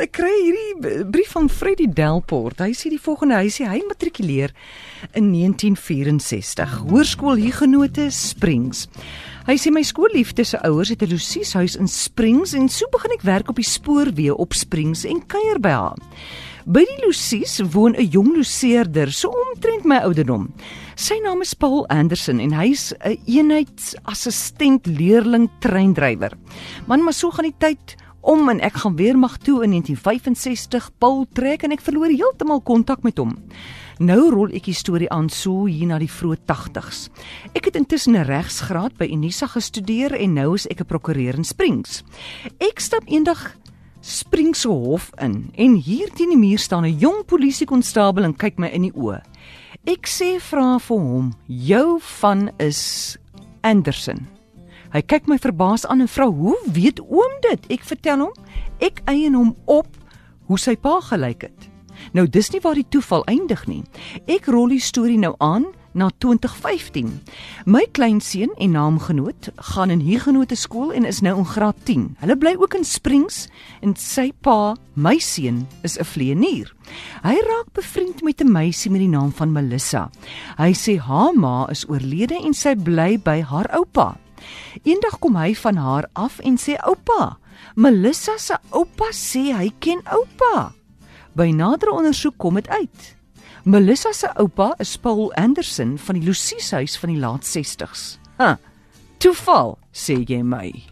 Ek kry hierdie brief van Freddie Delport. Hy sê die volgende, hy sê hy matrikuleer in 1964. Hoërskool Huguenote Springs. Hy sê my skoolliefde se ouers het 'n losieshuis in Springs en so begin ek werk op die spoorweë op Springs en kuier by haar. By die losies woon 'n jong loseerder, so omtrent my ouderdom. Sy naam is Paul Anderson en hy's 'n eenheidsassistent leerling treindrywer. Man, maar so gaan die tyd om en ek gaan weer mag toe in 1965 Paul trek en ek verloor heeltemal kontak met hom. Nou rol ek die storie aan so hier na die vroeë 80s. Ek het intussen 'n regsgraad by Unisa gestudeer en nou is ek 'n prokureur in Springs. Ek stap eendag Springs se hof in en hier teen die muur staan 'n jong polisiekonstabel en kyk my in die oë. Ek sê vra vir hom: "Jou van is Anderson." Hy kyk my verbaas aan en vra: "Hoe weet oom dit?" Ek vertel hom: "Ek eien hom op hoe sy pa gelyk het." Nou dis nie waar die toeval eindig nie. Ek rol die storie nou aan na 2015. My kleinseun en naamgenoot gaan in Huguenot skool en is nou in graad 10. Hulle bly ook in Springs en sy pa, my seun, is 'n vleienier. Hy raak bevriend met 'n meisie met die naam van Melissa. Hy sê haar ma is oorlede en sy bly by haar oupa. Eendag kom hy van haar af en sê oupa, Melissa se oupa sê hy ken oupa. By nadere ondersoek kom dit uit. Melissa se oupa is Paul Anderson van die Lucieshuis van die laat 60s. Ha. Toeval, sê jy my.